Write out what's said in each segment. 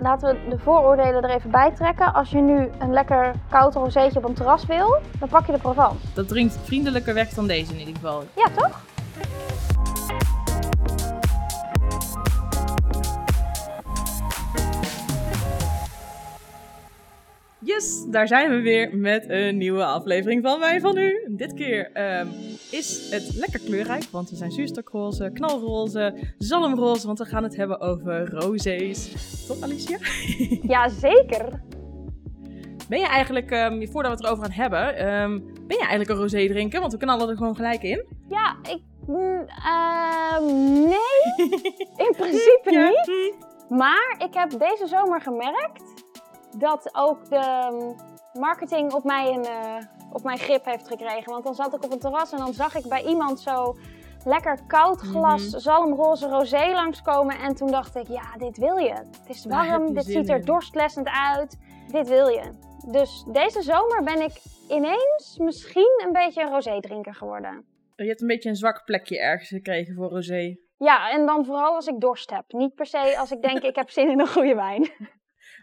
laten we de vooroordelen er even bij trekken. Als je nu een lekker koud rozeetje op een terras wil, dan pak je de Provence. Dat drinkt vriendelijker weg dan deze in ieder geval. Ja, toch? Yes, daar zijn we weer met een nieuwe aflevering van Wij van U. Dit keer ehm, is het lekker kleurrijk, want we zijn zuurstokroze, knalroze, zalmroze, want we gaan het hebben over rozees. Toch Alicia? Ja, zeker. Ben je eigenlijk, ehm, voordat we het erover gaan hebben, ehm, ben je eigenlijk een rosé drinken? Want we knallen er gewoon gelijk in. Ja, ik... mm, nee, in principe Ja. niet. Maar ik heb deze zomer gemerkt dat ook de mm, marketing op mij een, eh, op mijn grip heeft gekregen. Want dan zat ik op een terras en dan zag ik bij iemand zo lekker koud glas Mhm. zalmroze rosé langskomen. En toen dacht ik, ja, dit wil je. Het is warm, dit ziet er in. dorstlessend uit. Dit wil je. Dus deze zomer ben ik ineens misschien een beetje een rosé drinker geworden. Je hebt een beetje een zwak plekje ergens gekregen voor rosé. Ja, en dan vooral als ik dorst heb. Niet per se als ik denk ik heb zin in een goede wijn.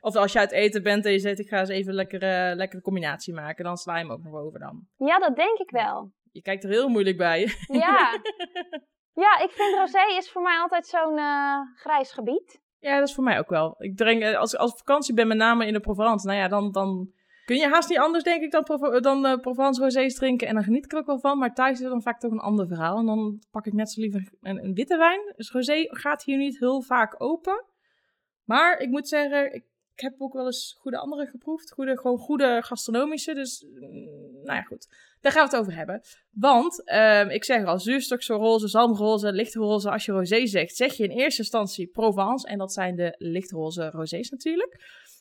Of als je uit eten bent en je zegt ik ga eens even een lekkere, lekkere combinatie maken, dan sla je hem ook nog over dan. Ja, dat denk ik wel. Je kijkt er heel moeilijk bij. Ja, ja ik vind rosé is voor mij altijd zo'n eh, grijs gebied. Ja, dat is voor mij ook wel. Ik drink, eh, als, als ik op vakantie ben, met name in de Provence, nou ja, dan, dan kun je haast niet anders, denk ik, dan, Provo- dan eh, Provence rosés drinken. En dan geniet ik er ook wel van, maar thuis is het dan vaak toch een ander verhaal. En dan pak ik net zo liever een, een witte wijn. Dus rosé gaat hier niet heel vaak open. Maar ik moet zeggen, ik, ik heb ook wel eens goede andere geproefd. Goede, gewoon goede gastronomische. Dus, mm, nou ja, goed. Daar gaan we het over hebben. Want, ehm, ik zeg al, zuurstokroze, zalmroze, lichtroze. Als je rosé zegt, zeg je in eerste instantie Provence. En dat zijn de lichtroze rosés natuurlijk.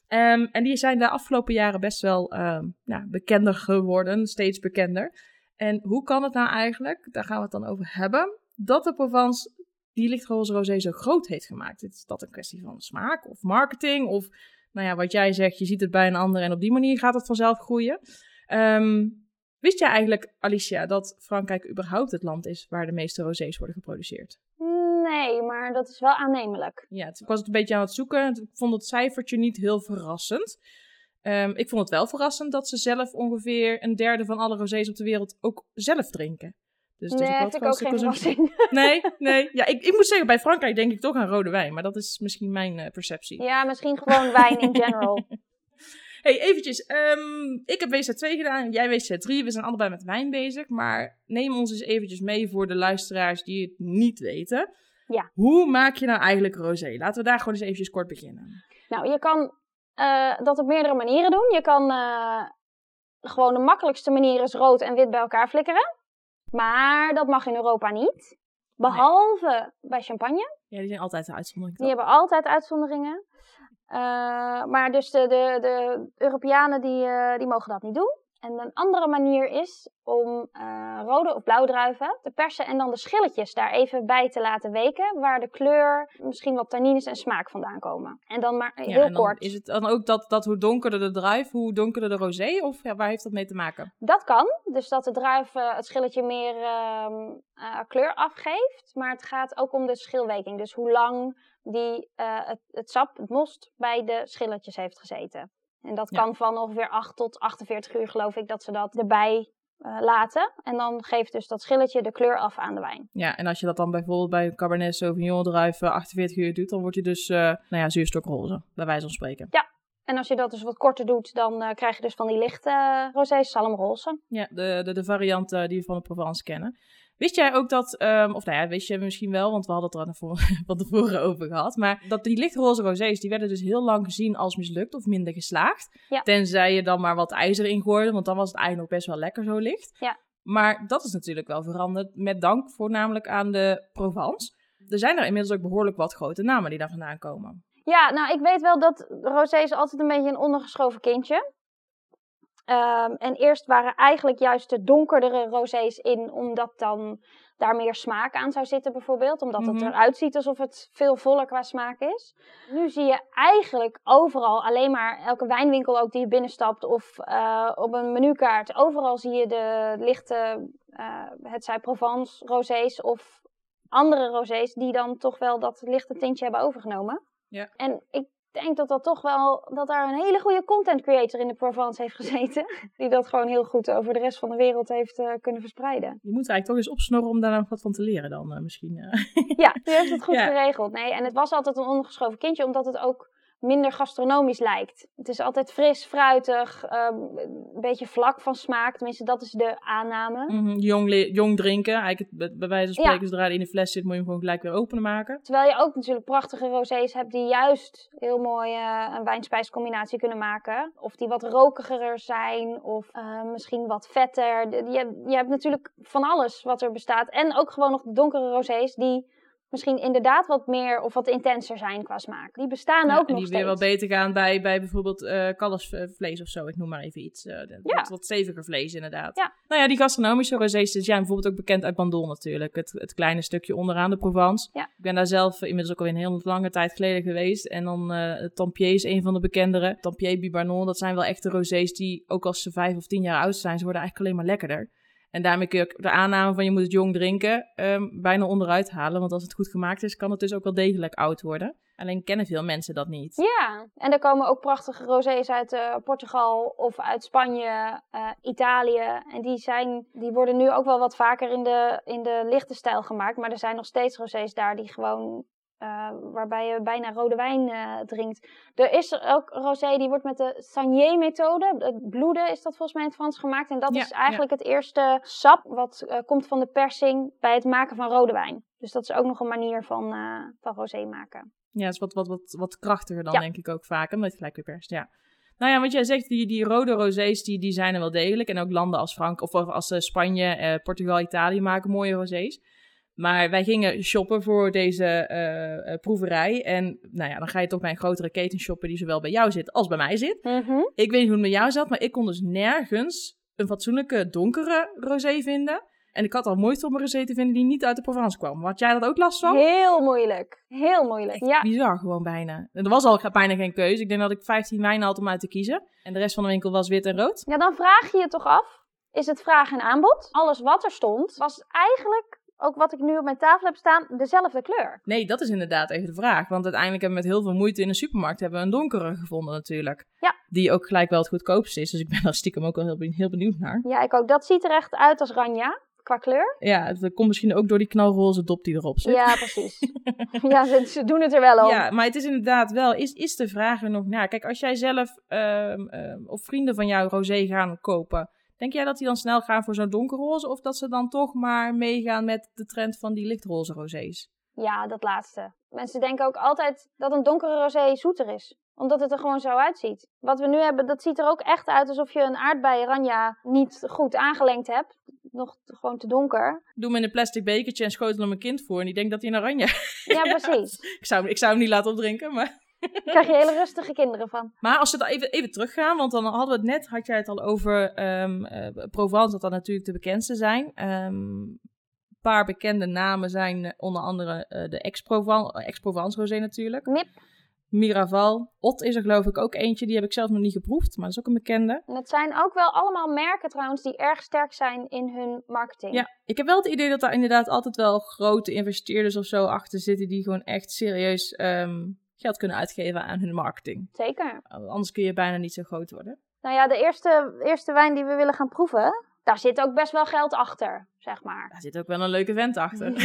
Ehm, en die zijn de afgelopen jaren best wel ehm, nou, bekender geworden. Steeds bekender. En hoe kan het nou eigenlijk, daar gaan we het dan over hebben, dat de Provence die lichtroze rosé zo groot heeft gemaakt? Is dat een kwestie van smaak of marketing? Of, nou ja, wat jij zegt, je ziet het bij een ander en op die manier gaat het vanzelf groeien. Ehm, wist jij eigenlijk, Alicia, dat Frankrijk überhaupt het land is waar de meeste rosés worden geproduceerd? Nee, maar dat is wel aannemelijk. Ja, ik was het een beetje aan het zoeken. Ik vond het cijfertje niet heel verrassend. Ehm, ik vond het wel verrassend dat ze zelf ongeveer een derde van alle rosés op de wereld ook zelf drinken. Dus nee, vind ik ook geen verrassing. Nee, nee. Ja, ik, ik moet zeggen, bij Frankrijk denk ik toch aan rode wijn. Maar dat is misschien mijn eh, perceptie. Ja, misschien gewoon wijn in general. hey, eventjes. ehm, ik heb WC2 gedaan, jij WC3. We zijn allebei met wijn bezig. Maar neem ons eens eventjes mee voor de luisteraars die het niet weten. Ja. Hoe maak je nou eigenlijk rosé? Laten we daar gewoon eens eventjes kort beginnen. Nou, je kan eh, dat op meerdere manieren doen. Je kan eh, gewoon de makkelijkste manier is rood en wit bij elkaar flikkeren. Maar dat mag in Europa niet. Behalve bij champagne. Ja, die zijn altijd de uitzondering. Die toch? hebben altijd uitzonderingen. Eh, maar dus de, de, de Europeanen die, eh, die mogen dat niet doen. En een andere manier is om eh, rode of blauwe druiven te persen en dan de schilletjes daar even bij te laten weken. Waar de kleur, misschien wat tannines en smaak vandaan komen. En dan maar Ja, heel en dan kort. Is het dan ook dat, dat hoe donkerder de druif, hoe donkerder de rosé? Of ja, waar heeft dat mee te maken? Dat kan. Dus dat de druif eh, het schilletje meer ehm, eh, kleur afgeeft. Maar het gaat ook om de schilweking. Dus hoe lang die, het, het sap, het most, bij de schilletjes heeft gezeten. En dat Ja. kan van ongeveer 8 tot 48 uur, geloof ik, dat ze dat erbij eh, laten. En dan geeft dus dat schilletje de kleur af aan de wijn. Ja, en als je dat dan bijvoorbeeld bij een Cabernet Sauvignon druif eh, 48 uur doet, dan wordt hij dus, eh, nou ja, zuurstokroze, bij wijze van spreken. En als je dat dus wat korter doet, dan eh, krijg je dus van die lichte uh, salmroze. Ja, de, de, de variant eh, die we van de Provence kennen. Wist jij ook dat, ehm, of nou ja, wist je misschien wel, want we hadden het er voor- van tevoren over gehad, maar dat die lichtroze rosés, die werden dus heel lang gezien als mislukt of minder geslaagd. Ja. Tenzij je dan maar wat ijzer in gooide, want dan was het eigenlijk nog best wel lekker zo licht. Ja. Maar dat is natuurlijk wel veranderd, met dank voornamelijk aan de Provence. Er zijn er inmiddels ook behoorlijk wat grote namen die daar vandaan komen. Ja, nou, ik weet wel dat rosé is altijd een beetje een ondergeschoven kindje. Ehm, en eerst waren eigenlijk juist de donkerdere rosés in, omdat dan daar meer smaak aan zou zitten bijvoorbeeld. Omdat Mhm. het eruit ziet alsof het veel voller qua smaak is. Nu zie je eigenlijk overal, alleen maar elke wijnwinkel ook die je binnenstapt of eh, op een menukaart. Overal zie je de lichte, eh het zij Provence rosés of andere rosés die dan toch wel dat lichte tintje hebben overgenomen. Ja. En ik denk dat dat toch wel, dat daar een hele goede content creator in de Provence heeft gezeten. Die dat gewoon heel goed over de rest van de wereld heeft uh, kunnen verspreiden. Je moet eigenlijk toch eens opsnorren om daar nog wat van te leren dan uh, misschien. Uh. ja, die heeft het goed ja. geregeld. Nee, en het was altijd een ongeschoven kindje, omdat het ook minder gastronomisch lijkt. Het is altijd fris, fruitig, um, een beetje vlak van smaak. Tenminste, dat is de aanname. Mm -hmm. jong, jong drinken. Eigenlijk bij wijze van spreken, ja. zodra hij in de fles zit, moet je hem gewoon gelijk weer open maken. Terwijl je ook natuurlijk prachtige rosés hebt die juist heel mooi uh, een wijn-spijscombinatie kunnen maken. Of die wat rokiger zijn, of uh, misschien wat vetter. Je, je hebt natuurlijk van alles wat er bestaat. En ook gewoon nog donkere rosés die misschien inderdaad wat meer of wat intenser zijn qua smaak. Die bestaan ja, ook en nog die steeds. weer wat beter gaan bij, bij bijvoorbeeld uh, kalfsvlees of zo. Ik noem maar even iets. Uh, ja. wat, wat steviger vlees inderdaad. Ja. Nou ja, die gastronomische rosés zijn bijvoorbeeld ook bekend uit Bandol natuurlijk. Het, het kleine stukje onderaan de Provence. Ja. Ik ben daar zelf inmiddels ook alweer een heel lange tijd geleden geweest. En dan uh, Tampier is een van de bekendere. Tampier, Bibarnon, dat zijn wel echte rosés die ook als ze vijf of tien jaar oud zijn, ze worden eigenlijk alleen maar lekkerder. En daarmee kun je de aanname van je moet het jong drinken um, bijna onderuit halen. Want als het goed gemaakt is, kan het dus ook wel degelijk oud worden. Alleen kennen veel mensen dat niet. Ja, en er komen ook prachtige rosés uit uh, Portugal of uit Spanje, uh, Italië. En die, zijn, die worden nu ook wel wat vaker in de, in de lichte stijl gemaakt. Maar er zijn nog steeds rosés daar die gewoon uh, waarbij je bijna rode wijn uh, drinkt. Er is ook rosé, die wordt met de Sanier-methode. Het bloeden is dat volgens mij in het Frans gemaakt. En dat Ja, is eigenlijk het eerste sap wat uh, komt van de persing bij het maken van rode wijn. Dus dat is ook nog een manier van, van rosé maken. Ja, is wat, wat, wat, wat krachtiger dan Ja. denk ik ook vaak, omdat je gelijk weer perst, ja. Nou ja, wat jij zegt, die, die rode rosés, die, die zijn er wel degelijk. En ook landen als Frank of als eh, Spanje, eh, Portugal, Italië maken mooie rosés. Maar wij gingen shoppen voor deze eh, eh, proeverij. En nou ja, dan ga je toch bij een grotere keten shoppen die zowel bij jou zit als bij mij zit. Mhm. Ik weet niet hoe het met jou zat, maar ik kon dus nergens een fatsoenlijke donkere rosé vinden. En ik had al moeite om een rosé te vinden die niet uit de Provence kwam. Had jij dat ook last van? Heel moeilijk. Heel moeilijk. Ja. Bizar gewoon bijna. En er was al bijna geen keuze. Ik denk dat ik 15 wijnen had om uit te kiezen. En de rest van de winkel was wit en rood. ja, dan vraag je je toch af. Is het vraag en aanbod? Alles wat er stond, was eigenlijk, ook wat ik nu op mijn tafel heb staan, dezelfde kleur. Nee, dat is inderdaad even de vraag. Want uiteindelijk hebben we met heel veel moeite in de supermarkt hebben we een donkere gevonden natuurlijk. Ja. Die ook gelijk wel het goedkoopste is. Dus ik ben daar stiekem ook wel heel, benieuwd- heel benieuwd naar. Ja, ik ook. Dat ziet er echt uit als ranja, qua kleur. Ja, dat komt misschien ook door die knalroze dop die erop zit. Ja, precies. ja, ze, ze doen het er wel om. Ja, maar het is inderdaad wel, is, is de vraag er nog naar? Kijk, als jij zelf ehm, ehm, of vrienden van jou rosé gaan kopen, denk jij dat die dan snel gaan voor zo'n donkerroze? Of dat ze dan toch maar meegaan met de trend van die lichtroze rosés? Ja, dat laatste. Mensen denken ook altijd dat een donkere rosé zoeter is. Omdat het er gewoon zo uitziet. Wat we nu hebben, dat ziet er ook echt uit alsof je een aardbei ranja niet goed aangelengd hebt. Nog gewoon te donker. Doe hem in een plastic bekertje en schotel hem een kind voor en die denkt dat hij een oranje Ja, precies. ik zou, ik zou hem niet laten opdrinken, maar... Daar krijg je hele rustige kinderen van. Maar als we dan even, even teruggaan, want dan hadden we het net, had jij het al over ehm eh, Provence, dat dat natuurlijk de bekendste zijn. Ehm, een paar bekende namen zijn eh, onder andere eh, de ex-Proven- ex-Provence rosé natuurlijk. Mip. Miraval. Ot is er geloof ik ook eentje, die heb ik zelf nog niet geproefd, maar dat is ook een bekende. En het zijn ook wel allemaal merken trouwens die erg sterk zijn in hun marketing. Ja, ik heb wel het idee dat daar inderdaad altijd wel grote investeerders of zo achter zitten, die gewoon echt serieus ehm, geld kunnen uitgeven aan hun marketing. Zeker. Anders kun je bijna niet zo groot worden. Nou ja, de eerste, eerste wijn die we willen gaan proeven, daar zit ook best wel geld achter, zeg maar. Daar zit ook wel een leuke vent achter.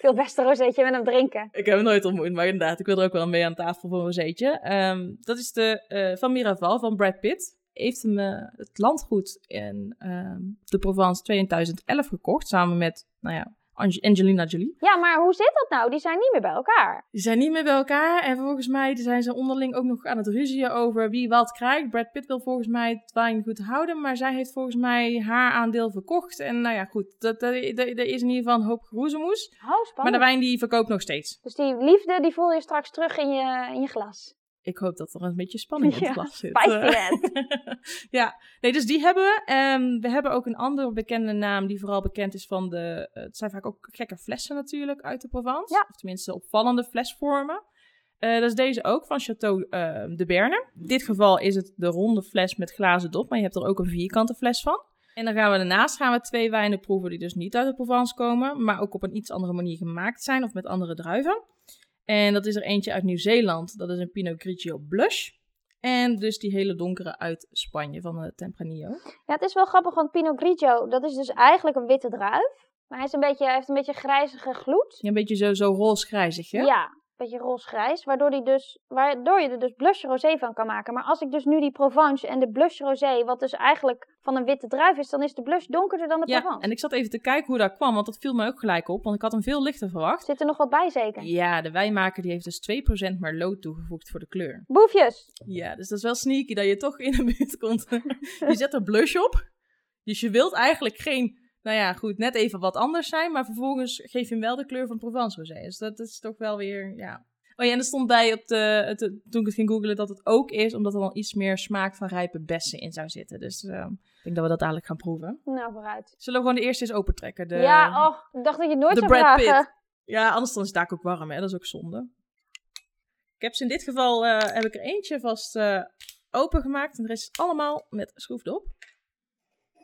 Ja, ik wil best een rozeetje met hem drinken. Ik heb hem nooit ontmoet, maar inderdaad, ik wil er ook wel mee aan tafel voor een rozeetje. Ehm, dat is de eh, van Miraval, van Brad Pitt. Heeft hem eh, het landgoed in ehm, de Provence 2011 gekocht, samen met, nou ja, Angelina Jolie. Ja, maar hoe zit dat nou? Die zijn niet meer bij elkaar. Die zijn niet meer bij elkaar en volgens mij zijn ze onderling ook nog aan het ruzien over wie wat krijgt. Brad Pitt wil volgens mij het wijngoed houden, maar zij heeft volgens mij haar aandeel verkocht. En nou ja, goed, dat, dat, dat- er is in ieder geval een hoop geroezemoes. Oh, Maar de wijn die verkoopt nog steeds. Dus die liefde, die voel je straks terug in je, in je glas. Ik hoop dat er een beetje spanning in Ja, het glas zit. Spijstalent. ja, nee, dus die hebben we. Ehm, we hebben ook een andere bekende naam die vooral bekend is van de... eh, het zijn vaak ook gekke flessen natuurlijk uit de Provence. Ja. Of tenminste opvallende flesvormen. Eh, dat is deze ook van Chateau eh, de Berne. In dit geval is het de ronde fles met glazen dop, maar je hebt er ook een vierkante fles van. En dan gaan we daarnaast gaan we twee wijnen proeven die dus niet uit de Provence komen, maar ook op een iets andere manier gemaakt zijn of met andere druiven. En dat is er eentje uit Nieuw-Zeeland. Dat is een Pinot Grigio Blush. En dus die hele donkere uit Spanje van de Tempranillo. Ja, het is wel grappig, want Pinot Grigio, dat is dus eigenlijk een witte druif. Maar hij, is een beetje, hij heeft een beetje grijzige gloed. Ja, een beetje zo, zo roze-grijzig, hè? Ja, beetje roze-grijs. Waardoor, die dus, waardoor je er dus blush rosé van kan maken. Maar als ik dus nu die Provence en de blush rosé, wat dus eigenlijk van een witte druif is, dan is de blush donkerder dan de Ja, Provence. en ik zat even te kijken hoe dat kwam, want dat viel me ook gelijk op. Want ik had hem veel lichter verwacht. Zit er nog wat bij zeker? Ja, de wijnmaker die heeft dus 2% Merlot toegevoegd voor de kleur. Boefjes! Ja, dus dat is wel sneaky dat je toch in de buurt komt. je zet er blush op. Dus je wilt eigenlijk geen, nou ja, goed, net even wat anders zijn. Maar vervolgens geef je hem wel de kleur van Provence Rosé. Dus dat is toch wel weer, ja. Oh ja, en er stond bij op de, het, toen ik het ging googlen dat het ook is, omdat er dan iets meer smaak van rijpe bessen in zou zitten. Dus eh, ik denk dat we dat dadelijk gaan proeven. Nou, vooruit. Zullen we gewoon de eerste eens opentrekken? De, ja, oh, ik dacht dat je het nooit de zou Brad vragen. Pitt. Ja, anders dan is het daar ook warm, hè? Dat is ook zonde. Ik heb ze in dit geval, eh, heb ik er eentje vast eh opengemaakt. En de rest is allemaal met schroefdop.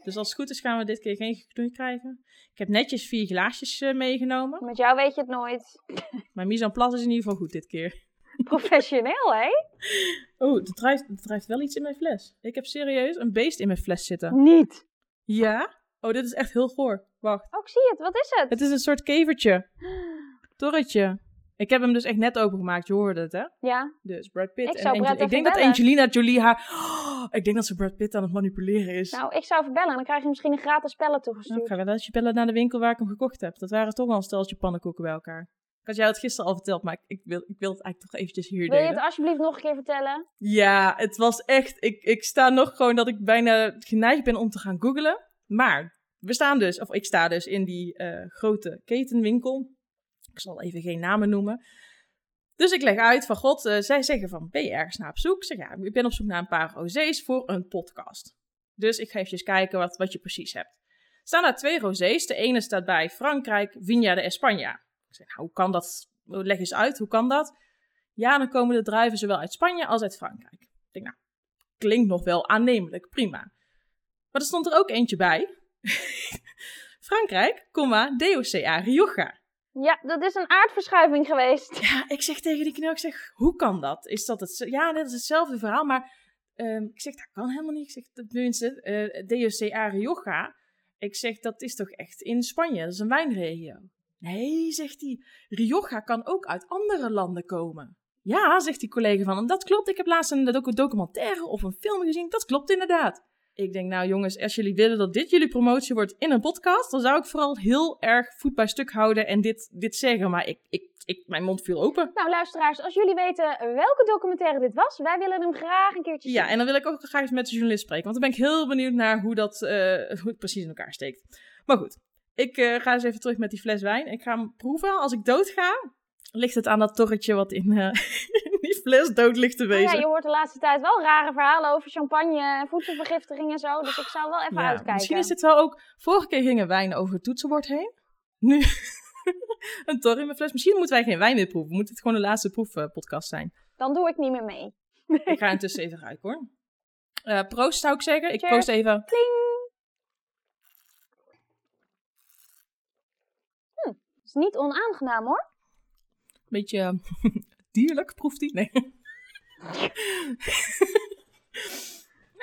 Dus als het goed is gaan we dit keer geen geknoei krijgen. Ik heb netjes vier glaasjes eh, meegenomen. Met jou weet je het nooit. Mijn mise en place is in ieder geval goed dit keer. Professioneel, hè? Oh, er drijft, er drijft wel iets in mijn fles. Ik heb serieus een beest in mijn fles zitten. Niet. Ja? Oh, dit is echt heel goor. Wacht. Oh, ik zie het. Wat is het? Het is een soort kevertje. Torretje. Ik heb hem dus echt net opengemaakt. Je hoorde het, hè? Ja. Dus Brad Pitt Ik en zou Angel- Brad Ik denk dat. Angelina Jolie haar... Oh, ik denk dat ze Brad Pitt aan het manipuleren is. Nou, ik zou even bellen. Dan krijg je misschien een gratis spellen Nou, toegestuurd. ik ga wel eens je bellen naar de winkel waar ik hem gekocht heb. Dat waren toch wel een steltje pannenkoeken bij elkaar. Ik had jou het gisteren al verteld, maar ik, wil, ik wil het eigenlijk toch eventjes hier Wil je delen. het alsjeblieft nog een keer vertellen? Ja, het was echt... Ik, ik sta nog gewoon dat ik bijna geneigd ben om te gaan googlen. Maar we staan dus, of ik sta dus in die eh, grote ketenwinkel. Ik zal even geen namen noemen. Dus ik leg uit van god, eh, zij zeggen van, ben je ergens naar op zoek? Ik zeg ja, ik ben op zoek naar een paar rosés voor een podcast. Dus ik ga even kijken wat, wat je precies hebt. Staan daar twee rosés. De ene staat bij Frankrijk, Viña de España. Ik zeg, nou, hoe kan dat? Leg eens uit, hoe kan dat? Ja, dan komen de druiven zowel uit Spanje als uit Frankrijk. Ik denk, nou, klinkt nog wel aannemelijk, prima. Maar er stond er ook eentje bij. Frankrijk, comma, DOCA Rioja. Ja, dat is een aardverschuiving geweest. Ja, ik zeg tegen die knul, ik zeg, hoe kan dat? Is dat het? Ja, dat is hetzelfde verhaal, maar ehm, ik zeg, dat kan helemaal niet. Ik zeg, tenminste, eh DOCA Rioja. Ik zeg, dat is toch echt in Spanje, dat is een wijnregio. Nee, zegt hij, Rioja kan ook uit andere landen komen. Ja, zegt die collega van dat klopt. Ik heb laatst een docu- documentaire of een film gezien, dat klopt inderdaad. Ik denk, nou jongens, als jullie willen dat dit jullie promotie wordt in een podcast, dan zou ik vooral heel erg voet bij stuk houden en dit, dit zeggen. Maar ik, ik, ik, mijn mond viel open. Nou, luisteraars, als jullie weten welke documentaire dit was, wij willen hem graag een keertje zien. Ja, en dan wil ik ook graag eens met de journalist spreken, want dan ben ik heel benieuwd naar hoe dat eh, hoe het precies in elkaar steekt. Maar goed, ik eh, ga eens even terug met die fles wijn. Ik ga hem proeven. Als ik dood ga, ligt het aan dat torretje wat in, eh, in die fles dood ligt te Nou wezen. ja, je hoort de laatste tijd wel rare verhalen over champagne en voedselvergiftiging en zo. Dus ik zou wel even Ja, uitkijken. Misschien is dit wel ook... Vorige keer gingen wijn over het toetsenbord heen. Nu een tor in mijn fles. Misschien moeten wij geen wijn meer proeven. Moet het gewoon de laatste proefpodcast zijn. Dan doe ik niet meer mee. Ik ga intussen even ruiken hoor. Eh, proost zou ik zeggen. Ik Cheers. proost even. Het is niet onaangenaam hoor. Beetje eh, dierlijk proeft die. Nee.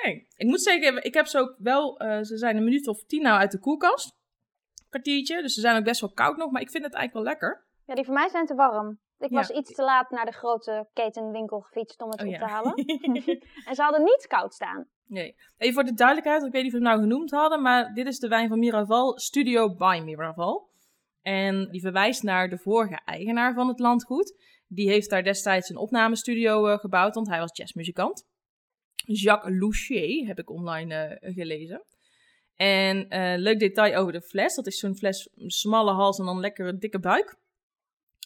nee, ik moet zeggen, ik heb ze ook wel, eh, ze zijn een minuut of tien nou uit de koelkast. Kwartiertje, dus ze zijn ook best wel koud nog, maar ik vind het eigenlijk wel lekker. Ja, die voor mij zijn te warm. Ik Ja. was iets te laat naar de grote ketenwinkel gefietst om het Oh op ja. te halen. en ze hadden niet koud staan. Nee. Even voor de duidelijkheid, ik weet niet of we het nou genoemd hadden, maar dit is de wijn van Miraval, Studio by Miraval. En die verwijst naar de vorige eigenaar van het landgoed. Die heeft daar destijds een opnamestudio eh, gebouwd, want hij was jazzmuzikant. Jacques Loucher heb ik online eh, gelezen. En eh, leuk detail over de fles. Dat is zo'n fles, smalle hals en dan lekker een dikke buik.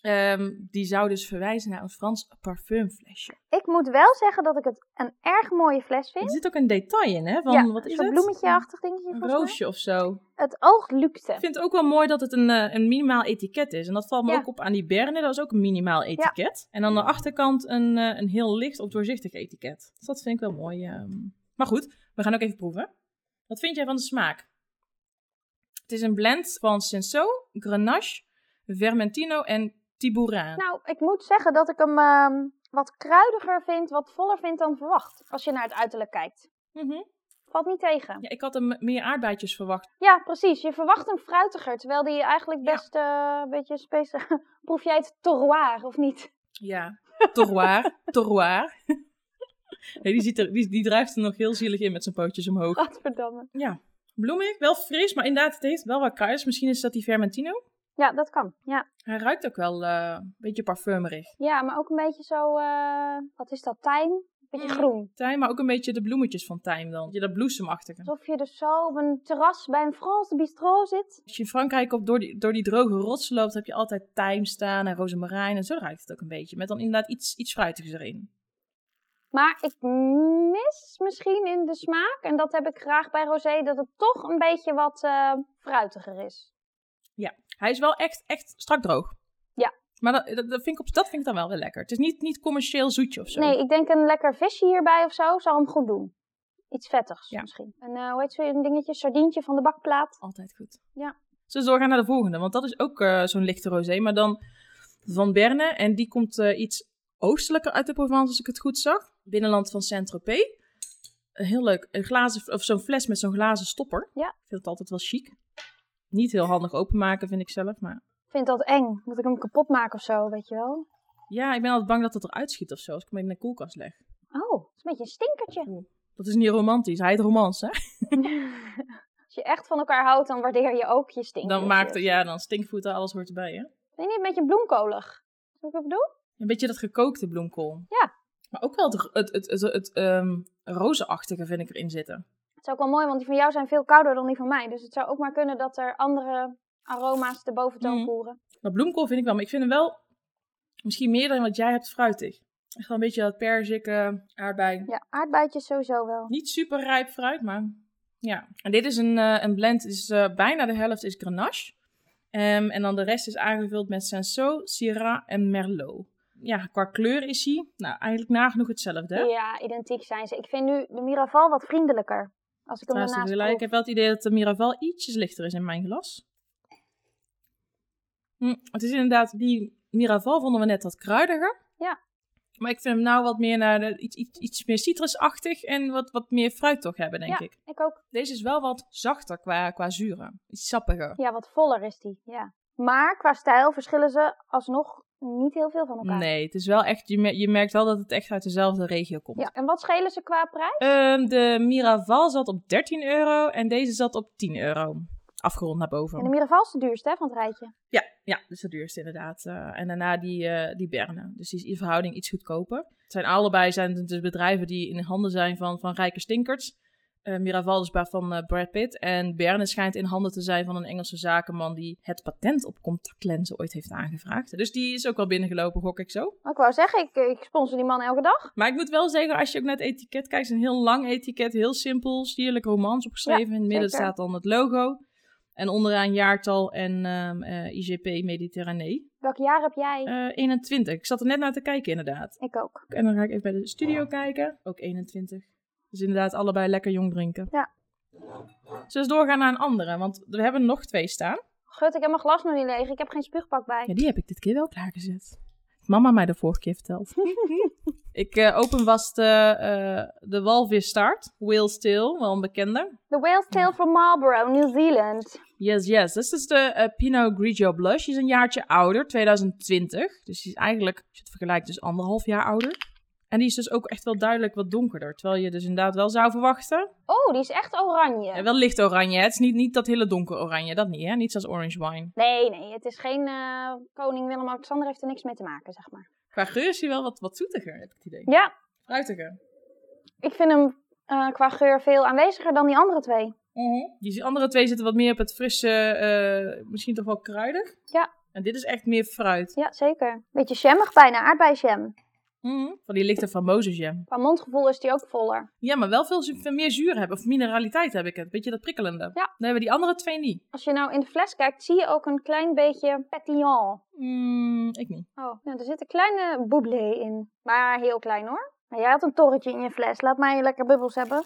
Ehm, die zou dus verwijzen naar een Frans parfumflesje. Ik moet wel zeggen dat ik het een erg mooie fles Er vind. zit ook een detail in, hè? Van, ja, wat is zo'n het? bloemetje-achtig dingetje Een volgens mij. roosje of zo. Het oog lukte. Ik vind het ook wel mooi dat het een, eh, een minimaal etiket is. En dat valt me Ja. ook op aan die Berne. Dat is ook een minimaal etiket. En aan de achterkant een, eh, een heel licht of doorzichtig etiket. Dus dat vind ik wel mooi. ehm. Maar goed, we gaan ook even proeven. Wat vind jij van de smaak? Het is een blend van Senso, Grenache, Vermentino en Tibourin. Nou, ik moet zeggen dat ik hem ehm, wat kruidiger vind, wat voller vind dan verwacht. Als je naar het uiterlijk kijkt. Mhm. Valt niet tegen. ja, ik had hem meer aardbeidjes verwacht. Ja, precies. Je verwacht hem fruitiger, terwijl die eigenlijk Ja. best eh, een beetje speciaal... Proef jij het terroir, of niet? Ja, terroir. terroir. nee, die, ziet er, die, die drijft er nog heel zielig in met zijn pootjes omhoog. Gadverdamme. Ja, bloemig, wel fris, maar inderdaad, het heeft wel wat kruiders. Misschien is dat die Vermentino. Ja, dat kan. Ja. Hij ruikt ook wel eh, een beetje parfumerig. ja, maar ook een beetje zo... eh, wat is dat? Tijm? Een beetje Mm. groen. Tijm, maar ook een beetje de bloemetjes van tijm dan. Je dat bloesemachtige. Alsof je dus zo op een terras bij een France bistro zit. Als je in Frankrijk op door, die, door die droge rotsen loopt, heb je altijd tijm staan en rozemarijn. En zo ruikt het ook een beetje. Met dan inderdaad iets, iets fruitigs erin. Maar ik mis misschien in de smaak, en dat heb ik graag bij rosé, dat het toch een beetje wat eh, fruitiger is. Hij is wel echt, echt strak droog. Ja. Maar dat, dat, vind ik op, dat vind ik dan wel weer lekker. Het is niet, niet commercieel zoetje of zo. Nee, ik denk een lekker visje hierbij of zo zou hem goed doen. Iets vettigs Ja. misschien. En eh, hoe heet zo'n dingetje? Sardientje van de bakplaat. Altijd goed. Ja. We doorgaan naar de volgende? Want dat is ook eh, zo'n lichte rosé, maar dan van Berne. En die komt eh, iets oostelijker uit de Provence, als ik het goed zag. Binnenland van Saint-Tropez. Heel leuk, een glazen, of zo'n fles met zo'n glazen stopper. Ja. Ik vind het altijd wel chic. Niet heel handig openmaken, vind ik zelf. Maar Ik vind dat eng. Moet ik hem kapot maken of zo, weet je wel? ja, ik ben altijd bang dat het eruit schiet of zo, als ik hem in de koelkast leg. Oh, het is een beetje een stinkertje. Dat is niet romantisch. Hij heet romans, hè? Als je echt van elkaar houdt, dan waardeer je ook je stinkertjes. Dan maakt het, ja, dan stinkvoeten, alles hoort erbij, hè? Vind je niet een beetje bloemkolig? Wat ik bedoel? Een beetje dat gekookte bloemkool. Ja. Maar ook wel het, het, het, het, het, ehm, rozenachtige vind ik erin zitten. Is ook wel mooi, want die van jou zijn veel kouder dan die van mij. Dus het zou ook maar kunnen dat er andere aroma's de boventoon Mhm. voeren. Dat bloemkool vind ik wel, maar ik vind hem wel misschien meer dan wat jij hebt fruitig. Echt wel een beetje dat perzik, eh, aardbei. Ja, aardbeidjes sowieso wel. Niet super rijp fruit, maar ja. En dit is een, eh, een blend, is eh, bijna de helft is Grenache. Ehm, en dan de rest is aangevuld met Cinsault, Syrah en Merlot. Ja, qua kleur is hij nou, eigenlijk nagenoeg hetzelfde. hè? Ja, identiek zijn ze. Ik vind nu de Miraval wat vriendelijker. Als ik hem gelijk. Ik proef. heb wel het idee dat de Miraval ietsjes lichter is in mijn glas. Hm, het is inderdaad, die Miraval vonden we net wat kruidiger. Ja. Maar ik vind hem nou wat meer naar de, iets, iets, iets meer citrusachtig en wat, wat meer fruit toch hebben, denk Ja. ik. Ik ook. Deze is wel wat zachter qua, qua zuren. Iets sappiger. Ja, wat voller is die. Ja. Maar qua stijl verschillen ze alsnog niet heel veel van elkaar. Nee, het is wel echt, je, je merkt wel dat het echt uit dezelfde regio komt. Ja. En wat schelen ze qua prijs? Ehm, de Miraval zat op 13 euro en deze zat op 10 euro. Afgerond naar boven. En de Miraval is de duurste hè, van het rijtje. Ja, ja, dus de duurste inderdaad. Eh, en daarna die, eh, die Berne. Dus die is in verhouding iets goedkoper. Het zijn allebei zijn het dus bedrijven die in handen zijn van, van rijke stinkers. Eh Miraval is bij- van eh, Brad Pitt. En Berne schijnt in handen te zijn van een Engelse zakenman die het patent op contactlenzen ooit heeft aangevraagd. Dus die is ook wel binnengelopen, gok ik zo. Maar ik wou zeggen, ik, ik sponsor die man elke dag. Maar ik moet wel zeggen, als je ook naar het etiket kijkt, het is een heel lang etiket, heel simpel, sierlijk romans opgeschreven. in het midden zeker. staat dan het logo. En onderaan jaartal en ehm, eh, IGP Mediterranee. Welk jaar heb jij? Eh 21. Ik zat er net naar te kijken, inderdaad. ik ook. En dan ga ik even bij de studio kijken. Ook 21. Dus inderdaad, allebei lekker jong drinken. Ja. Zullen we doorgaan naar een andere? Want we hebben nog twee staan. Gut, ik heb mijn glas nog niet leeg. Ik heb geen spuugpak bij. Ja, die heb ik dit keer wel klaargezet. Mama mij de vorige keer verteld. ik eh, open was de, eh de walvis start. Whale Still, wel een bekende. The Whale's Tail from Marlborough, New Zealand. Yes, yes. Dit is de eh, Pinot Grigio Blush. Die is een jaartje ouder, 2020. Dus die is eigenlijk, als je het vergelijkt, dus anderhalf jaar ouder. En die is dus ook echt wel duidelijk wat donkerder. Terwijl je dus inderdaad wel zou verwachten. Oh, die is echt oranje. En wel licht oranje. hè. Het is niet, niet dat hele donker oranje. Dat niet, hè? Niet zoals orange wine. Nee, nee, het is geen eh, koning Willem-Alexander heeft er niks mee te maken, zeg maar. Qua geur is hij wel wat, wat zoetiger, heb ik het idee. Ja, Fruitiger. ik vind hem eh, qua geur veel aanweziger dan die andere twee. Die andere twee zitten wat meer op het frisse, eh, misschien toch wel kruidig. Ja. En dit is echt meer fruit. Ja, zeker. Beetje jammig bijna, aardbeienjam. Van die lichte famose jam. Qua mondgevoel is die ook voller. Ja, maar wel veel, veel meer zuur hebben. Of mineraliteit heb ik het. Beetje dat prikkelende. Ja. Dan hebben die andere twee niet. Als je nou in de fles kijkt, zie je ook een klein beetje pétillant. Mm, ik niet. Oh, nou, er zit een kleine boublé in. Maar heel klein hoor. Maar jij had een torretje in je fles. Laat mij lekker bubbels hebben.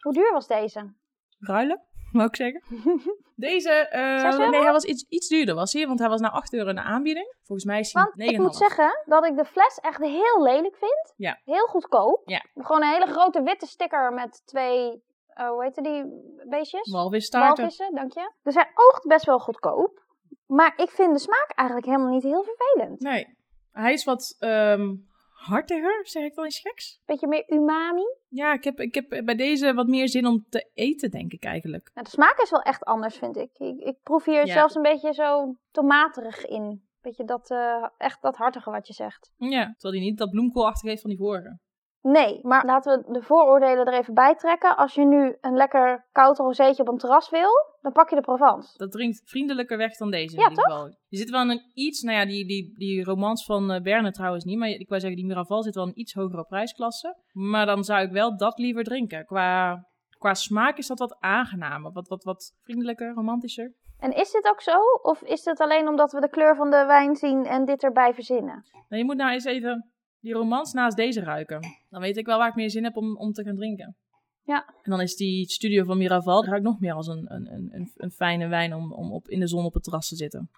Hoe duur was deze? Ruilen? wou ik zeggen. Deze, eh, nee, hij was iets, iets duurder, was hij? Want hij was nou 8 euro in de aanbieding. Volgens mij is hij Want 9,5. ik moet zeggen dat ik de fles echt heel lelijk vind. Ja. Heel goedkoop. Ja. Gewoon een hele grote witte sticker met twee, eh, hoe heet die beestjes? Walvisstaarten. Walvissen, dank je. Dus hij oogt best wel goedkoop. Maar ik vind de smaak eigenlijk helemaal niet heel vervelend. Nee, hij is wat ehm, hartiger, zeg ik dan iets geks. Beetje meer umami. Ja, ik heb, ik heb bij deze wat meer zin om te eten, denk ik eigenlijk. Nou, de smaak is wel echt anders, vind ik. Ik, ik proef hier Ja. zelfs een beetje zo tomaterig in. Beetje dat, eh, echt dat hartige wat je zegt. Ja, terwijl hij niet dat bloemkoolachtig heeft van die vorige. Nee, maar laten we de vooroordelen er even bij trekken. Als je nu een lekker koud rozeetje op een terras wil, dan pak je de Provence. Dat dringt vriendelijker weg dan deze Ja, in ieder geval. Je zit wel in een iets, nou ja, die, die, die romans van eh Berne trouwens niet, maar ik wou zeggen, die Miraval zit wel in een iets hogere prijsklasse. Maar dan zou ik wel dat liever drinken. Qua, qua smaak is dat wat aangenamer, wat, wat, wat vriendelijker, romantischer. En is dit ook zo? Of is dit alleen omdat we de kleur van de wijn zien en dit erbij verzinnen? Nou, je moet nou eens even die romans naast deze ruiken. Dan weet ik wel waar ik meer zin heb om, om te gaan drinken. Ja. En dan is die studio van Miraval, ruikt nog meer als een, een, een, een, fijne wijn om, om op, in de zon op het terras te zitten.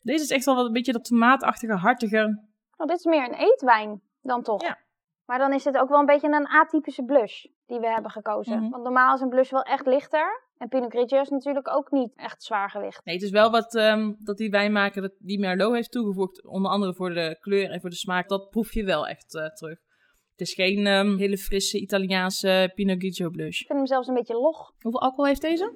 Deze is echt wel wat een beetje dat tomaatachtige, hartige. Oh, dit is meer een eetwijn dan toch? Ja. Maar dan is dit ook wel een beetje een atypische blush die we hebben gekozen. Mhm. Want normaal is een blush wel echt lichter. En Pinot Grigio is natuurlijk ook niet echt zwaar gewicht. Nee, het is wel wat ehm, dat die wijnmaker dat die Merlot heeft toegevoegd. Onder andere voor de kleur en voor de smaak. Dat proef je wel echt eh, terug. Het is geen ehm, hele frisse Italiaanse Pinot Grigio blush. Ik vind hem zelfs een beetje log. Hoeveel alcohol heeft deze?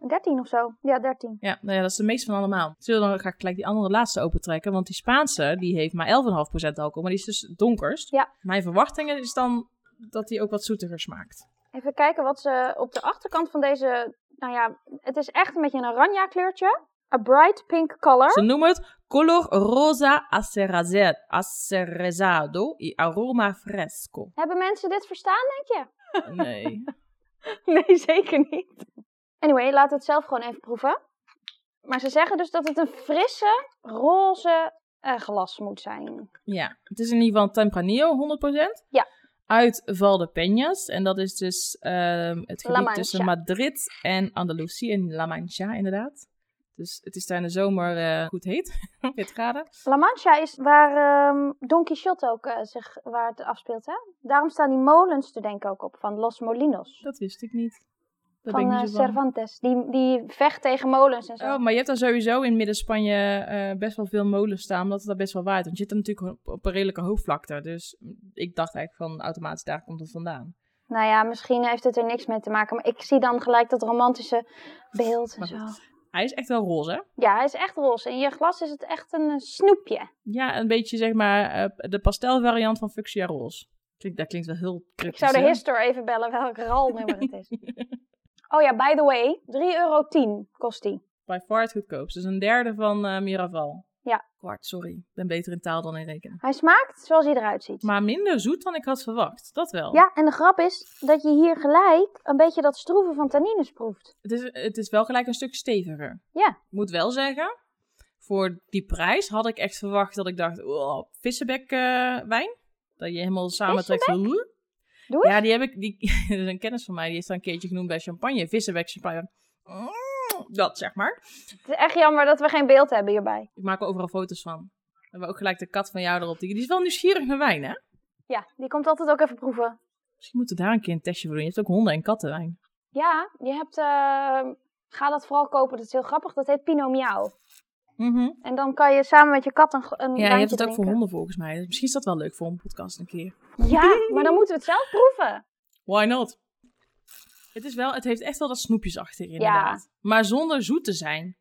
Een 13 of zo. Ja, 13. Ja, nou ja, dat is de meeste van allemaal. Zullen we dan ga ik gelijk die andere laatste opentrekken. Want die Spaanse, die heeft maar 11,5% alcohol. Maar die is dus donkerst. Ja. Mijn verwachtingen is dan dat die ook wat zoetiger smaakt. Even kijken wat ze op de achterkant van deze... Nou ja, het is echt een beetje een oranje kleurtje. A bright pink color. Ze noemen het color rosa acerezado y aroma fresco. Hebben mensen dit verstaan, denk je? Nee. Nee, zeker niet. Anyway, laten we het zelf gewoon even proeven. Maar ze zeggen dus dat het een frisse, roze eh, glas moet zijn. Ja, het is in ieder geval Tempranillo, 100%. Ja. Uit Valdepeñas. En dat is dus ehm, het gebied tussen Madrid en Andalusië in La Mancha, inderdaad. Dus het is daar in de zomer eh, goed heet, 40 graden. La Mancha is waar ehm, Don Quixote ook eh, zich, waar het afspeelt, hè? Daarom staan die molens er denk ik ook op, van Los Molinos. Dat wist ik niet. Van ik eh. Cervantes. Die, die vecht tegen molens en zo. Oh, maar je hebt daar sowieso in Midden-Spanje eh, best wel veel molens staan, omdat het daar best wel waait. Want je zit er natuurlijk op, op een redelijke hoogvlakte. Dus ik dacht eigenlijk van automatisch daar komt het vandaan. Nou ja, misschien heeft het er niks mee te maken. Maar ik zie dan gelijk dat romantische beeld en Maar zo. Hij is echt wel roze, hè? Ja, hij is echt roze. In je glas is het echt een eh, snoepje. Ja, een beetje zeg maar de pastelvariant van Fuchsia Roze. Klinkt, dat klinkt wel heel Ik cryptisch, zou de hè? hister even bellen welk RAL-nummer het is. Oh ja, by the way, 3,10 euro kost die. By far het goedkoopst. Dus een derde van eh, Miraval. Ja. Kwart, sorry. Ik ben beter in taal dan in rekenen. Hij smaakt zoals hij eruit ziet. Maar minder zoet dan ik had verwacht. Dat wel. Ja, en de grap is dat je hier gelijk een beetje dat stroeven van tannines proeft. Het, is, het is wel gelijk een stuk steviger. Ja. Ik moet wel zeggen, voor die prijs had ik echt verwacht dat ik dacht, oh, vissenbek eh, wijn. Dat je helemaal samentrekt. Zo, Doe. Ja, die heb ik, die, dat is een kennis van mij, die is dan een keertje genoemd bij champagne. Vissenbek champagne. Mm, dat zeg maar. Het is echt jammer dat we geen beeld hebben hierbij. Ik maak er overal foto's van. We hebben ook gelijk de kat van jou erop. Die is wel nieuwsgierig naar wijn, hè? Ja, die komt altijd ook even proeven. Misschien moeten we daar een keer een testje voor doen. Je hebt ook honden- en kattenwijn. Ja, je hebt... eh, ga dat vooral kopen, dat is heel grappig. Dat heet Pinot Miau. En dan kan je samen met je kat een, een Ja, je hebt het ook voor honden volgens mij. Dus misschien is dat wel leuk voor een podcast een keer. Ja, maar dan moeten we het zelf proeven. Why not? Het, is wel, het heeft echt wel dat snoepjesachtig inderdaad. Maar zonder zoet te zijn.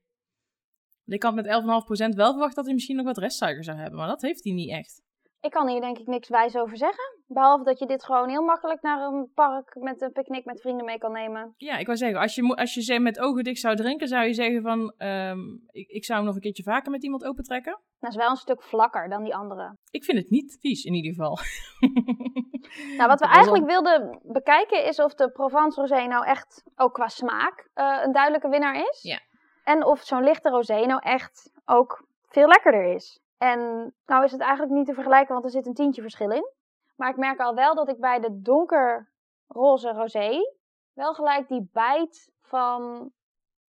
Ik had met 11,5% wel verwacht dat hij misschien nog wat restsuiker zou hebben. Maar dat heeft hij niet echt. Ik kan hier denk ik niks wijs over zeggen. Behalve dat je dit gewoon heel makkelijk naar een park met een picknick met vrienden mee kan nemen. Ja, ik wou zeggen, als je, als je ze met ogen dicht zou drinken, zou je zeggen van... ehm, ik, ik zou hem nog een keertje vaker met iemand opentrekken. Dat is wel een stuk vlakker dan die andere. Ik vind het niet vies in ieder geval. Nou, wat we eigenlijk wilden bekijken is of de Provence Rosé nou echt, ook qua smaak, eh, een duidelijke winnaar is. Ja. En of zo'n lichte rosé nou echt ook veel lekkerder is. En nou is het eigenlijk niet te vergelijken, want er zit een tientje verschil in. Maar ik merk al wel dat ik bij de donkerroze rosé wel gelijk die bijt van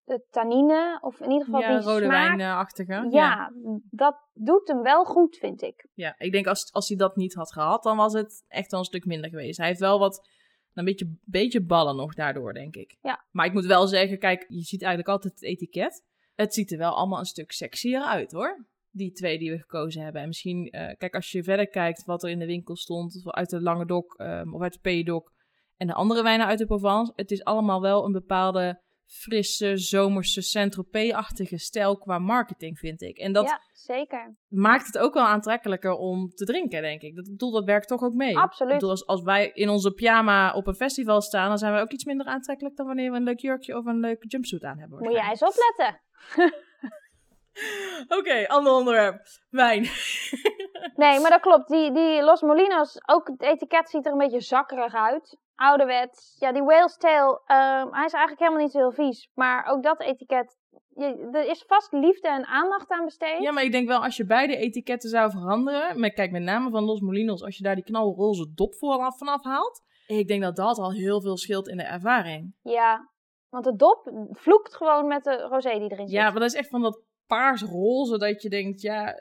de tannine, of in ieder geval ja, die rode smaak. wijnachtige. Ja, dat doet hem wel goed, vind ik. Ja, ik denk als, als hij dat niet had gehad, dan was het echt wel een stuk minder geweest. Hij heeft wel wat, een beetje, beetje ballen nog daardoor, denk ik. Ja. Maar ik moet wel zeggen, kijk, je ziet eigenlijk altijd het etiket. Het ziet er wel allemaal een stuk sexier uit, hoor. Die twee die we gekozen hebben. En misschien, eh, kijk, als je verder kijkt wat er in de winkel stond, of uit de Lange Dok, ehm, of uit de Pays-Doc, en de andere wijnen uit de Provence, het is allemaal wel een bepaalde frisse, zomerse, Saint-Tropez-achtige stijl qua marketing, vind ik. En dat Ja, zeker. maakt het ook wel aantrekkelijker om te drinken, denk ik. Dat, bedoel, dat werkt toch ook mee. Absoluut. Ik bedoel, als, als wij in onze pyjama op een festival staan, dan zijn wij ook iets minder aantrekkelijk dan wanneer we een leuk jurkje of een leuke jumpsuit aan hebben. Moet jij eens opletten. Oké, ander onderwerp. Wijn. Nee, maar dat klopt. Die, die Los Molinos, ook het etiket ziet er een beetje zakkerig uit. Ouderwets. Ja, die Whale's Tail, ehm, hij is eigenlijk helemaal niet zo heel vies. Maar ook dat etiket, je, er is vast liefde en aandacht aan besteed. ja, maar ik denk wel, als je beide etiketten zou veranderen, met, kijk, met name van Los Molinos, als je daar die knalroze dop vooraf vanaf haalt, ik denk dat dat al heel veel scheelt in de ervaring. Ja, want de dop vloekt gewoon met de rosé die erin zit. Ja, maar dat is echt van dat paars-roze dat je denkt, ja,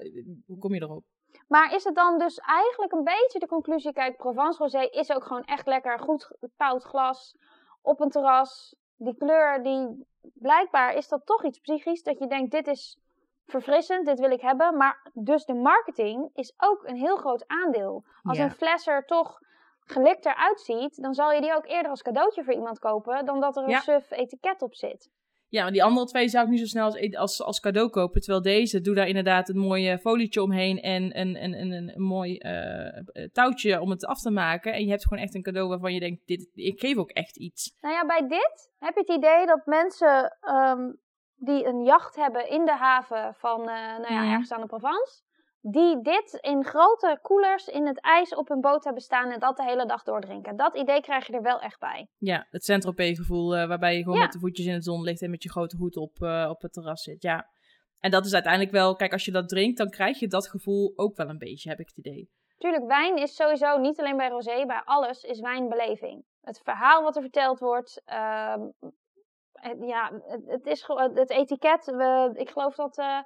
hoe kom je erop? Maar is het dan dus eigenlijk een beetje de conclusie? Kijk, Provence Rosé is ook gewoon echt lekker goed koud glas op een terras. Die kleur, die blijkbaar is dat toch iets psychisch. Dat je denkt, dit is verfrissend, dit wil ik hebben. Maar dus de marketing is ook een heel groot aandeel. Als een fles er toch gelikt eruit ziet, dan zal je die ook eerder als cadeautje voor iemand kopen dan dat er een Ja. suf etiket op zit. Ja, maar die andere twee zou ik niet zo snel als, e- als, als cadeau kopen. Terwijl deze, doe daar inderdaad een mooi folietje omheen en een, een, een, een, een mooi eh, eh, touwtje om het af te maken. En je hebt gewoon echt een cadeau waarvan je denkt, dit, ik geef ook echt iets. Nou ja, bij dit heb je het idee dat mensen ehm, die een jacht hebben in de haven van, eh, nou ja, Mhm. ergens aan de Provence, die dit in grote koelers in het ijs op hun boot hebben staan en dat de hele dag doordrinken. Dat idee krijg je er wel echt bij. Ja, het Saint-Tropez gevoel eh, waarbij je gewoon Ja. met de voetjes in de zon ligt en met je grote hoed op, eh, op het terras zit. Ja. En dat is uiteindelijk wel, kijk, als je dat drinkt, dan krijg je dat gevoel ook wel een beetje, heb ik het idee. Tuurlijk, wijn is sowieso niet alleen bij rosé, bij alles is wijnbeleving. Het verhaal wat er verteld wordt, ehm, het- ja, het, is het etiket. We, ik geloof dat eh,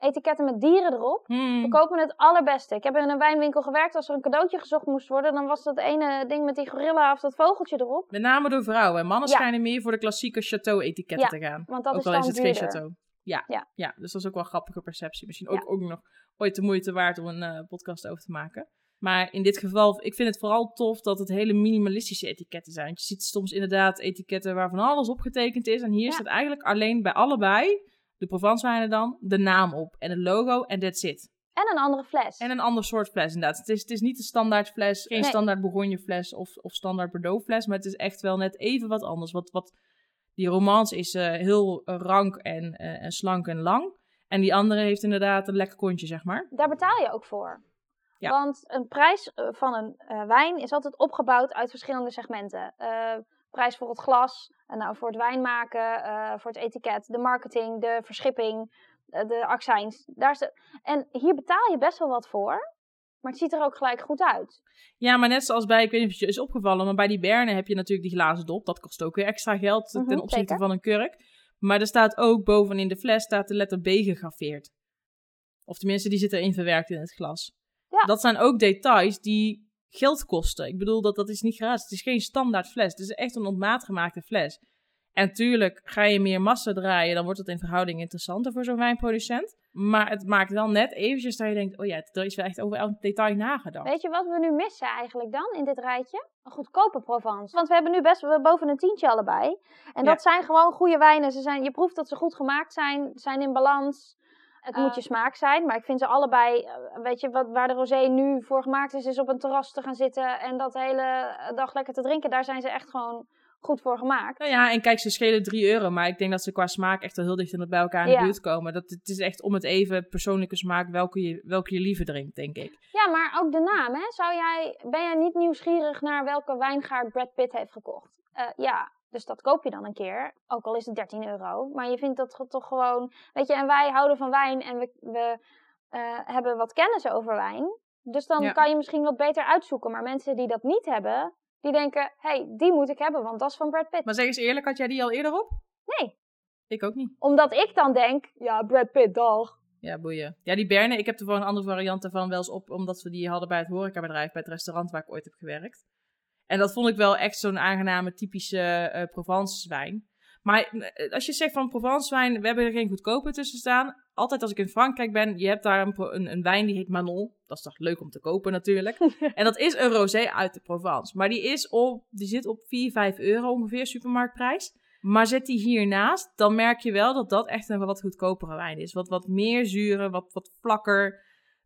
etiketten met dieren erop. Hmm. We kopen het allerbeste. Ik heb in een wijnwinkel gewerkt. Als er een cadeautje gezocht moest worden, dan was dat ene ding met die gorilla of dat vogeltje erop. Met name door vrouwen. Mannen Ja. schijnen meer voor de klassieke chateau-etiketten Ja, te gaan. Want dat ook is al dan is het duurder. geen chateau. Ja. Ja. ja, dus dat is ook wel een grappige perceptie. Misschien ook, ook nog ooit de moeite waard om een eh, podcast over te maken. Maar in dit geval, ik vind het vooral tof dat het hele minimalistische etiketten zijn. Want je ziet soms inderdaad etiketten waar van alles opgetekend is. En hier staat eigenlijk alleen bij allebei, de Provence wijnen dan, de naam op. En het logo en that's it. En een andere fles. En een ander soort fles inderdaad. Het is, het is niet de standaard fles, geen Nee. standaard Bourgogne fles of, of standaard Bordeaux fles. Maar het is echt wel net even wat anders. Wat, wat, die romance is eh, heel rank en, eh, en slank en lang. En die andere heeft inderdaad een lekker kontje, zeg maar. Daar betaal je ook voor. Ja. Want een prijs eh, van een eh, wijn is altijd opgebouwd uit verschillende segmenten. Prijs voor het glas, eh, nou, voor het wijn maken, eh, voor het etiket, de marketing, de verschipping, eh, de accijns. Daar is de... En hier betaal je best wel wat voor, maar het ziet er ook gelijk goed uit. Ja, maar net zoals bij, ik weet niet of het je is opgevallen, maar bij die Berne heb je natuurlijk die glazen dop. Dat kost ook weer extra geld Mhm, ten opzichte zeker. van een kurk. Maar er staat ook bovenin de fles staat de letter B gegraveerd. Of tenminste, die zit erin verwerkt in het glas. Ja. Dat zijn ook details die geld kosten. Ik bedoel, dat, dat is niet gratis. Het is geen standaard fles. Het is echt een op maat gemaakte fles. En tuurlijk, ga je meer massa draaien, dan wordt het in verhouding interessanter voor zo'n wijnproducent. Maar het maakt wel net eventjes dat je denkt, oh ja, er is wel echt over elk detail nagedacht. Weet je wat we nu missen eigenlijk dan in dit rijtje? Een goedkope Provence. Want we hebben nu best wel boven een tientje allebei. En dat zijn gewoon goede wijnen. Ze zijn, je proeft dat ze goed gemaakt zijn, zijn in balans. Het Eh. moet je smaak zijn, maar ik vind ze allebei, eh, weet je, wat, waar de rosé nu voor gemaakt is, is op een terras te gaan zitten en dat de hele dag lekker te drinken. Daar zijn ze echt gewoon goed voor gemaakt. Nou ja, en kijk, ze schelen 3 euro, maar ik denk dat ze qua smaak echt wel heel dicht bij elkaar in de Ja. buurt komen. Dat, het is echt om het even persoonlijke smaak welke je, welke je liever drinkt, denk ik. Ja, maar ook de naam, hè? Zou jij, ben jij niet nieuwsgierig naar welke wijngaard Brad Pitt heeft gekocht? Eh, ja, dus dat koop je dan een keer, ook al is het 13 euro. Maar je vindt dat toch gewoon, weet je, en wij houden van wijn en we, we eh, hebben wat kennis over wijn. Dus dan Ja. kan je misschien wat beter uitzoeken. Maar mensen die dat niet hebben, Die denken, hey, die moet ik hebben, want dat is van Brad Pitt. Maar zeg eens eerlijk, had jij die al eerder op? Nee. Ik ook niet. Omdat ik dan denk, ja, Brad Pitt, dag. Ja, boeien. Ja, die Berne, ik heb er voor een andere variant ervan wel eens op, omdat we die hadden bij het horecabedrijf, bij het restaurant waar ik ooit heb gewerkt. En dat vond ik wel echt zo'n aangename, typische uh, Provence wijn. Maar eh, als je zegt van Provence wijn, we hebben er geen goedkope tussen staan. Altijd als ik in Frankrijk ben, je hebt daar een, een, een wijn die heet Manon. Dat is toch leuk om te kopen natuurlijk. en dat is een rosé uit de Provence. Maar die, is op, die zit op 4, 5 euro ongeveer, supermarktprijs. Maar zet die hiernaast, dan merk je wel dat dat echt een wat goedkopere wijn is. Wat, wat meer zure, wat, wat vlakker.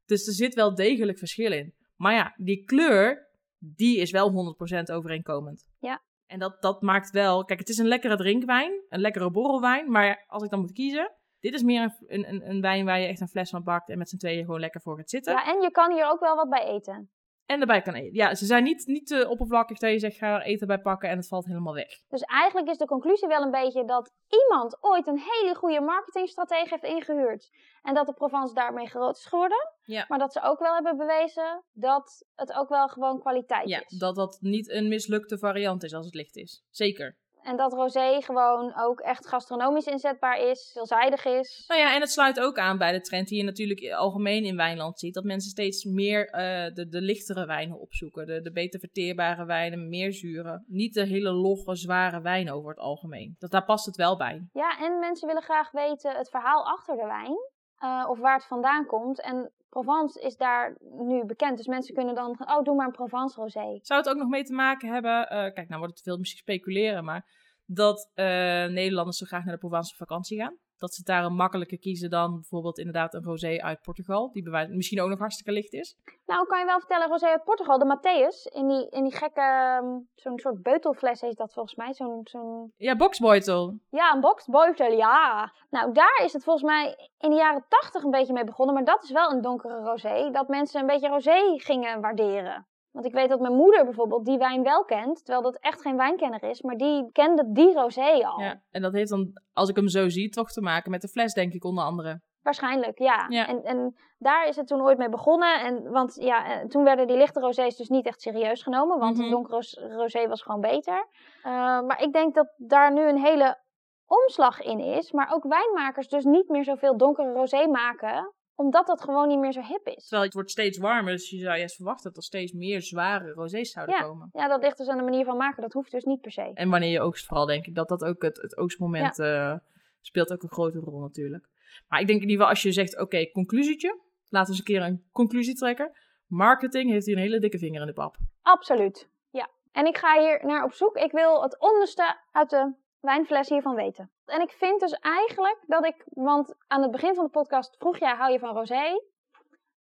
Dus er zit wel degelijk verschil in. Maar ja, die kleur, die is wel 100% overeenkomend. Ja. En dat, dat maakt wel... Kijk, het is een lekkere drinkwijn, een lekkere borrelwijn. Maar als ik dan moet kiezen, dit is meer een, een, een wijn waar je echt een fles van bakt en met z'n tweeën gewoon lekker voor gaat zitten. Ja, en je kan hier ook wel wat bij eten. En erbij kan eten. Ja, ze zijn niet, niet te oppervlakkig dat je zegt, ga er eten bij pakken en het valt helemaal weg. Dus eigenlijk is de conclusie wel een beetje dat iemand ooit een hele goede marketingstratege heeft ingehuurd. En dat de Provence daarmee groot is geworden. Ja. Maar dat ze ook wel hebben bewezen dat het ook wel gewoon kwaliteit Ja, is. dat dat niet een mislukte variant is als het licht is. Zeker. En dat rosé gewoon ook echt gastronomisch inzetbaar is, veelzijdig is. Nou ja, en het sluit ook aan bij de trend die je natuurlijk algemeen in Wijnland ziet. Dat mensen steeds meer eh, de, de lichtere wijnen opzoeken. De, de beter verteerbare wijnen, meer zuren. Niet de hele logge, zware wijn over het algemeen. Dat, daar past het wel bij. Ja, en mensen willen graag weten het verhaal achter de wijn. eh, of waar het vandaan komt. En Provence is daar nu bekend. Dus mensen kunnen dan, oh, doe maar een Provence rosé. Zou het ook nog mee te maken hebben, eh, kijk, nou wordt het te veel misschien speculeren, maar dat eh, Nederlanders zo graag naar de Provence vakantie gaan. Dat ze daar een makkelijker kiezen dan bijvoorbeeld inderdaad een rosé uit Portugal, die bewijs- misschien ook nog hartstikke licht is. Nou, kan je wel vertellen, rosé uit Portugal, de Matthäus. In die, in die gekke, ehm, zo'n soort beutelfles heet dat volgens mij. Zo'n, zo'n Ja, boxbeutel. Ja, een boxed beutel, ja. Nou, daar is het volgens mij in de jaren tachtig een beetje mee begonnen. Maar dat is wel een donkere rosé. Dat mensen een beetje rosé gingen waarderen. Want ik weet dat mijn moeder bijvoorbeeld die wijn wel kent. Terwijl dat echt geen wijnkenner is. Maar die kende die rosé al. Ja, en dat heeft dan, als ik hem zo zie, toch te maken met de fles, denk ik, onder andere. Waarschijnlijk, ja. Ja. En, en daar is het toen ooit mee begonnen. En, want ja, eh, toen werden die lichte rosés dus niet echt serieus genomen. Want Mhm. de donkere ros- rosé was gewoon beter. Eh, maar ik denk dat daar nu een hele omslag in is. Maar ook wijnmakers dus niet meer zoveel donkere rosé maken. Omdat dat gewoon niet meer zo hip is. Terwijl het wordt steeds warmer, dus je zou juist verwachten dat er steeds meer zware rosés zouden komen. Ja, dat ligt dus aan de manier van maken. Dat hoeft dus niet per se. En wanneer je oogst, vooral denk ik dat dat ook het, het oogstmoment eh, speelt ook een grote rol natuurlijk. Maar ik denk in ieder geval als je zegt, oké, conclusietje. Laten we eens een keer een conclusie trekken. Marketing heeft hier een hele dikke vinger in de pap. Absoluut. Ja. En ik ga hier naar op zoek. Ik wil het onderste uit de wijnfles hiervan weten. En ik vind dus eigenlijk dat ik, want aan het begin van de podcast vroeg jij, hou je van rosé?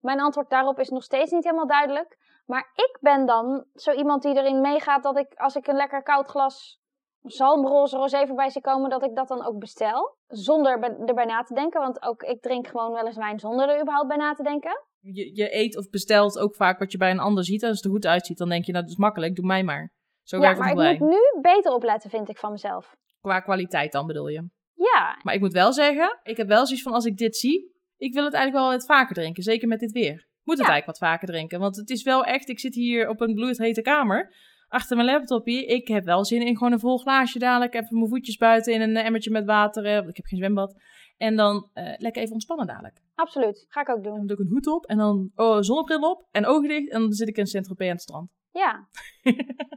Mijn antwoord daarop is nog steeds niet helemaal duidelijk. Maar ik ben dan zo iemand die erin meegaat dat ik, als ik een lekker koud glas zalmroze rosé voorbij zie komen, dat ik dat dan ook bestel. Zonder erbij na te denken, want ook ik drink gewoon wel eens wijn zonder er überhaupt bij na te denken. Je, je eet of bestelt ook vaak wat je bij een ander ziet. En als het er goed uitziet, dan denk je, nou dat is makkelijk, doe mij maar. Zo ja, werkt maar ik bij. moet nu beter opletten, vind ik van mezelf. Qua kwaliteit dan bedoel je. Ja, Maar ik moet wel zeggen, ik heb wel zoiets van als ik dit zie, ik wil het eigenlijk wel wat vaker drinken. Zeker met dit weer. Moet het Ja. eigenlijk wat vaker drinken. Want het is wel echt, ik zit hier op een bloedhete kamer. Achter mijn laptop hier. Ik heb wel zin in gewoon een vol glaasje dadelijk. Even mijn voetjes buiten in een emmertje met water. eh, want ik heb geen zwembad. En dan eh, lekker even ontspannen dadelijk. absoluut. Ga ik ook doen. Dan doe ik een hoed op en dan oh, zonnebril op en ogen dicht. En dan zit ik in Saint-Tropez aan het strand. Ja.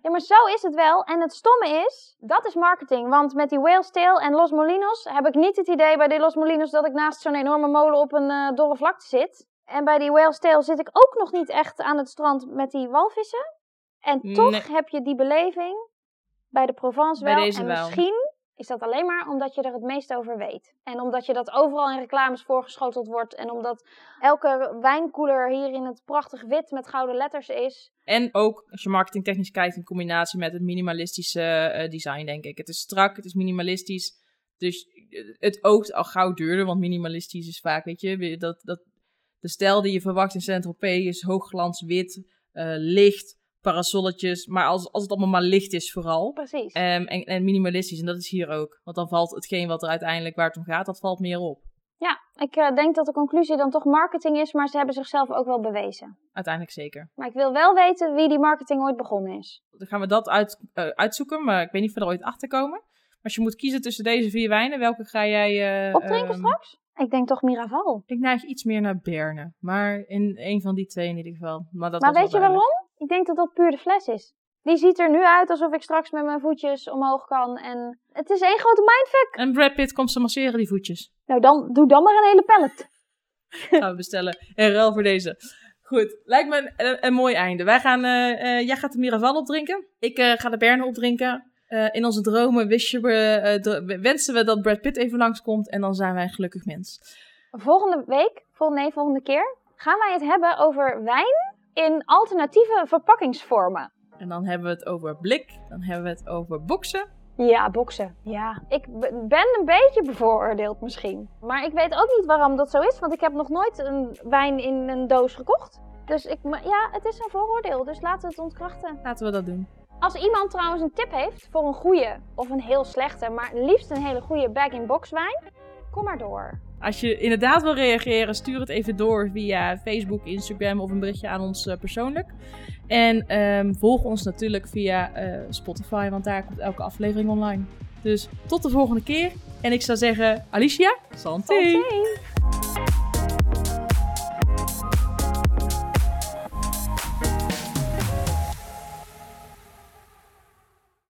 ja, maar zo is het wel. En het stomme is, dat is marketing. Want met die Whale's Tail en Los Molinos heb ik niet het idee bij die Los Molinos dat ik naast zo'n enorme molen op een eh, dorre vlakte zit. En bij die Whale's Tail zit ik ook nog niet echt aan het strand met die walvissen. En toch Nee. heb je die beleving bij de Provence Bij wel. deze en wel. misschien is dat alleen maar omdat je er het meest over weet. En omdat je dat overal in reclames voorgeschoteld wordt. En omdat elke wijnkoeler hier in het prachtig wit met gouden letters is. En ook, als je marketingtechnisch kijkt, in combinatie met het minimalistische eh, design, denk ik. Het is strak, het is minimalistisch. Dus eh, het oogt al gauw duurder, want minimalistisch is vaak, weet je, dat, dat de stijl die je verwacht in Saint-Tropez is hoogglans wit, eh, licht, parasolletjes. Maar als, als het allemaal maar licht is vooral. Precies. Ehm, en, en minimalistisch, en dat is hier ook. Want dan valt hetgeen wat er uiteindelijk waar het om gaat, dat valt meer op. Ja, ik uh, denk dat de conclusie dan toch marketing is, maar ze hebben zichzelf ook wel bewezen. Uiteindelijk zeker. Maar ik wil wel weten wie die marketing ooit begonnen is. Dan gaan we dat uit, uh, uitzoeken, maar ik weet niet of we er ooit achter komen. Als je moet kiezen tussen deze vier wijnen, welke ga jij... Uh, Opdrinken um, straks? Ik denk toch Miraval. Ik neig iets meer naar Berne. Maar in een van die twee in ieder geval. Maar, dat maar weet je waarom? Ik denk dat dat puur de fles is. Die ziet er nu uit alsof ik straks met mijn voetjes omhoog kan. En het is één grote mindfuck. En Brad Pitt komt ze masseren, die voetjes. Nou, dan doe dan maar een hele pallet. Gaan we bestellen. En ruil voor deze. Goed, lijkt me een, een, mooi einde. Wij gaan, uh, uh, jij gaat de Miraval opdrinken. Ik uh, ga de Berne opdrinken. in onze dromen wisten we, wensen we dat Brad Pitt even langskomt. En dan zijn wij een gelukkig mens. Volgende week, vol, nee, volgende keer, gaan wij het hebben over wijn in alternatieve verpakkingsvormen. En dan hebben we het over blik, dan hebben we het over boksen. Ja, boksen. Ja. Ik ben een beetje bevooroordeeld misschien. Maar ik weet ook niet waarom dat zo is, want ik heb nog nooit een wijn in een doos gekocht. Dus ik, ja, het is een vooroordeel, dus laten we het ontkrachten. Laten we dat doen. Als iemand trouwens een tip heeft voor een goede of een heel slechte, maar liefst een hele goede bag-in-box wijn, kom maar door. Als je inderdaad wil reageren, stuur het even door via Facebook, Instagram of een berichtje aan ons uh, persoonlijk. En um, volg ons natuurlijk via uh, Spotify, want daar komt elke aflevering online. Dus tot de volgende keer. En ik zou zeggen, Alicia, santé! santé.